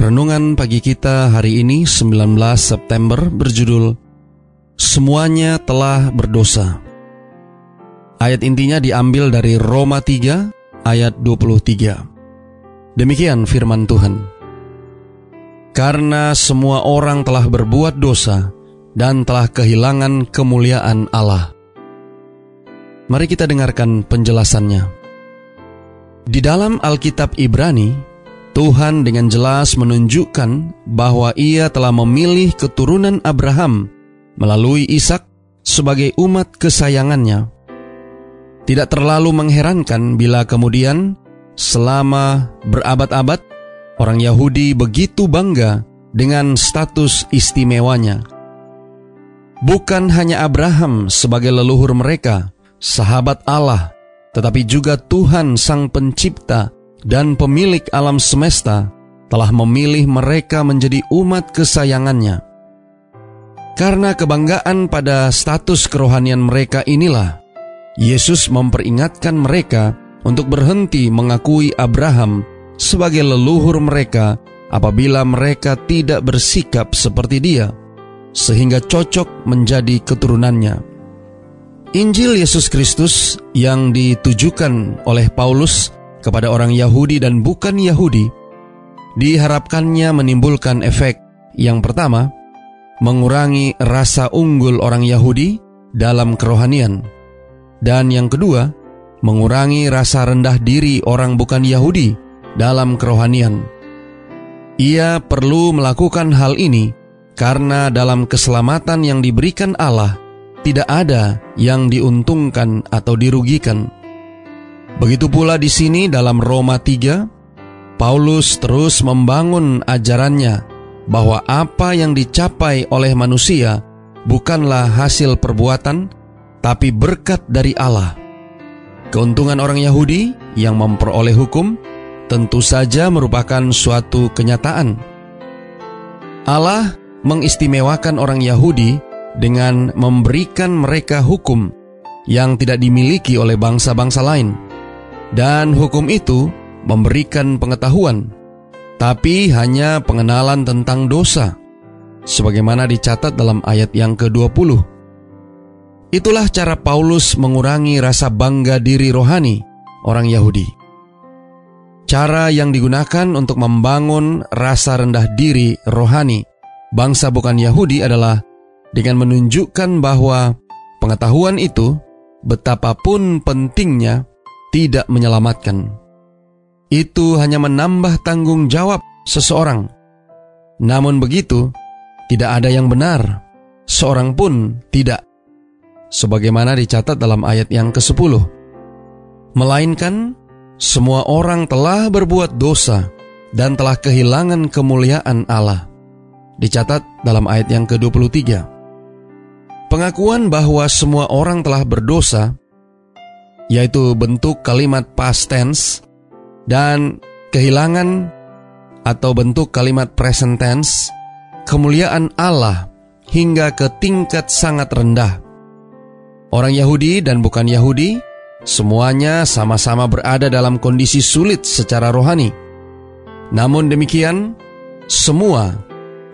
Renungan pagi kita hari ini 19 September berjudul Semuanya telah berdosa. Ayat intinya diambil dari Roma 3 ayat 23. Demikian firman Tuhan. Karena semua orang telah berbuat dosa dan telah kehilangan kemuliaan Allah. Mari kita dengarkan penjelasannya. Di dalam Alkitab Ibrani, Tuhan dengan jelas menunjukkan bahwa Ia telah memilih keturunan Abraham melalui Ishak sebagai umat kesayangannya. Tidak terlalu mengherankan bila kemudian selama berabad-abad orang Yahudi begitu bangga dengan status istimewanya. Bukan hanya Abraham sebagai leluhur mereka, sahabat Allah, tetapi juga Tuhan Sang Pencipta dan pemilik alam semesta telah memilih mereka menjadi umat kesayangannya. Karena kebanggaan pada status kerohanian mereka inilah, Yesus memperingatkan mereka untuk berhenti mengakui Abraham sebagai leluhur mereka apabila mereka tidak bersikap seperti dia, sehingga cocok menjadi keturunannya. Injil Yesus Kristus yang ditujukan oleh Paulus kepada orang Yahudi dan bukan Yahudi, diharapkannya menimbulkan efek yang pertama, mengurangi rasa unggul orang Yahudi dalam kerohanian, dan yang kedua, mengurangi rasa rendah diri orang bukan Yahudi dalam kerohanian. Ia perlu melakukan hal ini karena dalam keselamatan yang diberikan Allah tidak ada yang diuntungkan atau dirugikan. Begitu pula di sini dalam Roma 3, Paulus terus membangun ajarannya bahwa apa yang dicapai oleh manusia bukanlah hasil perbuatan, tapi berkat dari Allah. Keuntungan orang Yahudi yang memperoleh hukum tentu saja merupakan suatu kenyataan. Allah mengistimewakan orang Yahudi dengan memberikan mereka hukum yang tidak dimiliki oleh bangsa-bangsa lain. Dan hukum itu memberikan pengetahuan, tapi hanya pengenalan tentang dosa, sebagaimana dicatat dalam ayat yang ke-20. Itulah cara Paulus mengurangi rasa bangga diri rohani orang Yahudi. Cara yang digunakan untuk membangun rasa rendah diri rohani bangsa bukan Yahudi adalah dengan menunjukkan bahwa pengetahuan itu betapapun pentingnya tidak menyelamatkan. Itu hanya menambah tanggung jawab seseorang. Namun begitu, tidak ada yang benar, seorang pun tidak. Sebagaimana dicatat dalam ayat yang ke-10. Melainkan, semua orang telah berbuat dosa dan telah kehilangan kemuliaan Allah. Dicatat dalam ayat yang ke-23. Pengakuan bahwa semua orang telah berdosa yaitu bentuk kalimat past tense dan kehilangan atau bentuk kalimat present tense kemuliaan Allah hingga ke tingkat sangat rendah. Orang Yahudi dan bukan Yahudi semuanya sama-sama berada dalam kondisi sulit secara rohani. Namun demikian, semua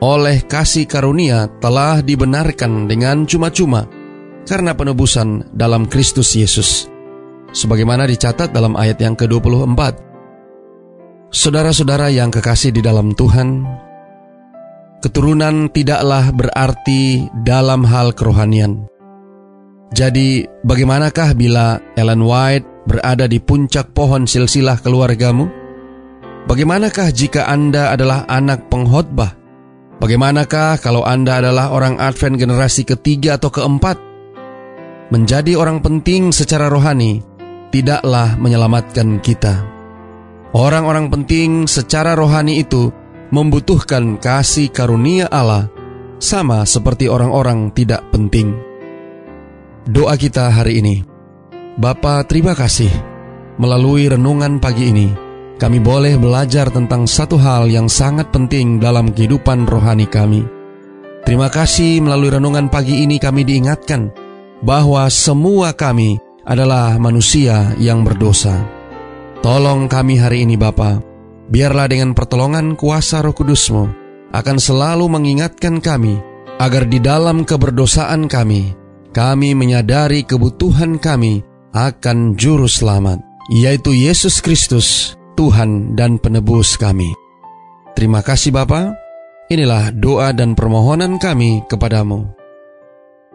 oleh kasih karunia telah dibenarkan dengan cuma-cuma karena penebusan dalam Kristus Yesus sebagaimana dicatat dalam ayat yang ke-24. Saudara-saudara yang kekasih di dalam Tuhan, keturunan tidaklah berarti dalam hal kerohanian. Jadi, bagaimanakah bila Ellen White berada di puncak pohon silsilah keluargamu? Bagaimanakah jika Anda adalah anak pengkhotbah? Bagaimanakah kalau Anda adalah orang Advent generasi ketiga atau keempat? Menjadi orang penting secara rohani tidaklah menyelamatkan kita. Orang-orang penting secara rohani itu membutuhkan kasih karunia Allah sama seperti orang-orang tidak penting. Doa kita hari ini. Bapa, terima kasih. Melalui renungan pagi ini, kami boleh belajar tentang satu hal yang sangat penting dalam kehidupan rohani kami. Terima kasih melalui renungan pagi ini kami diingatkan bahwa semua kami adalah manusia yang berdosa. Tolong kami hari ini Bapa, biarlah dengan pertolongan kuasa roh kudusmu akan selalu mengingatkan kami agar di dalam keberdosaan kami, kami menyadari kebutuhan kami akan Juru Selamat, yaitu Yesus Kristus, Tuhan dan Penebus kami. Terima kasih Bapa. Inilah doa dan permohonan kami kepadamu.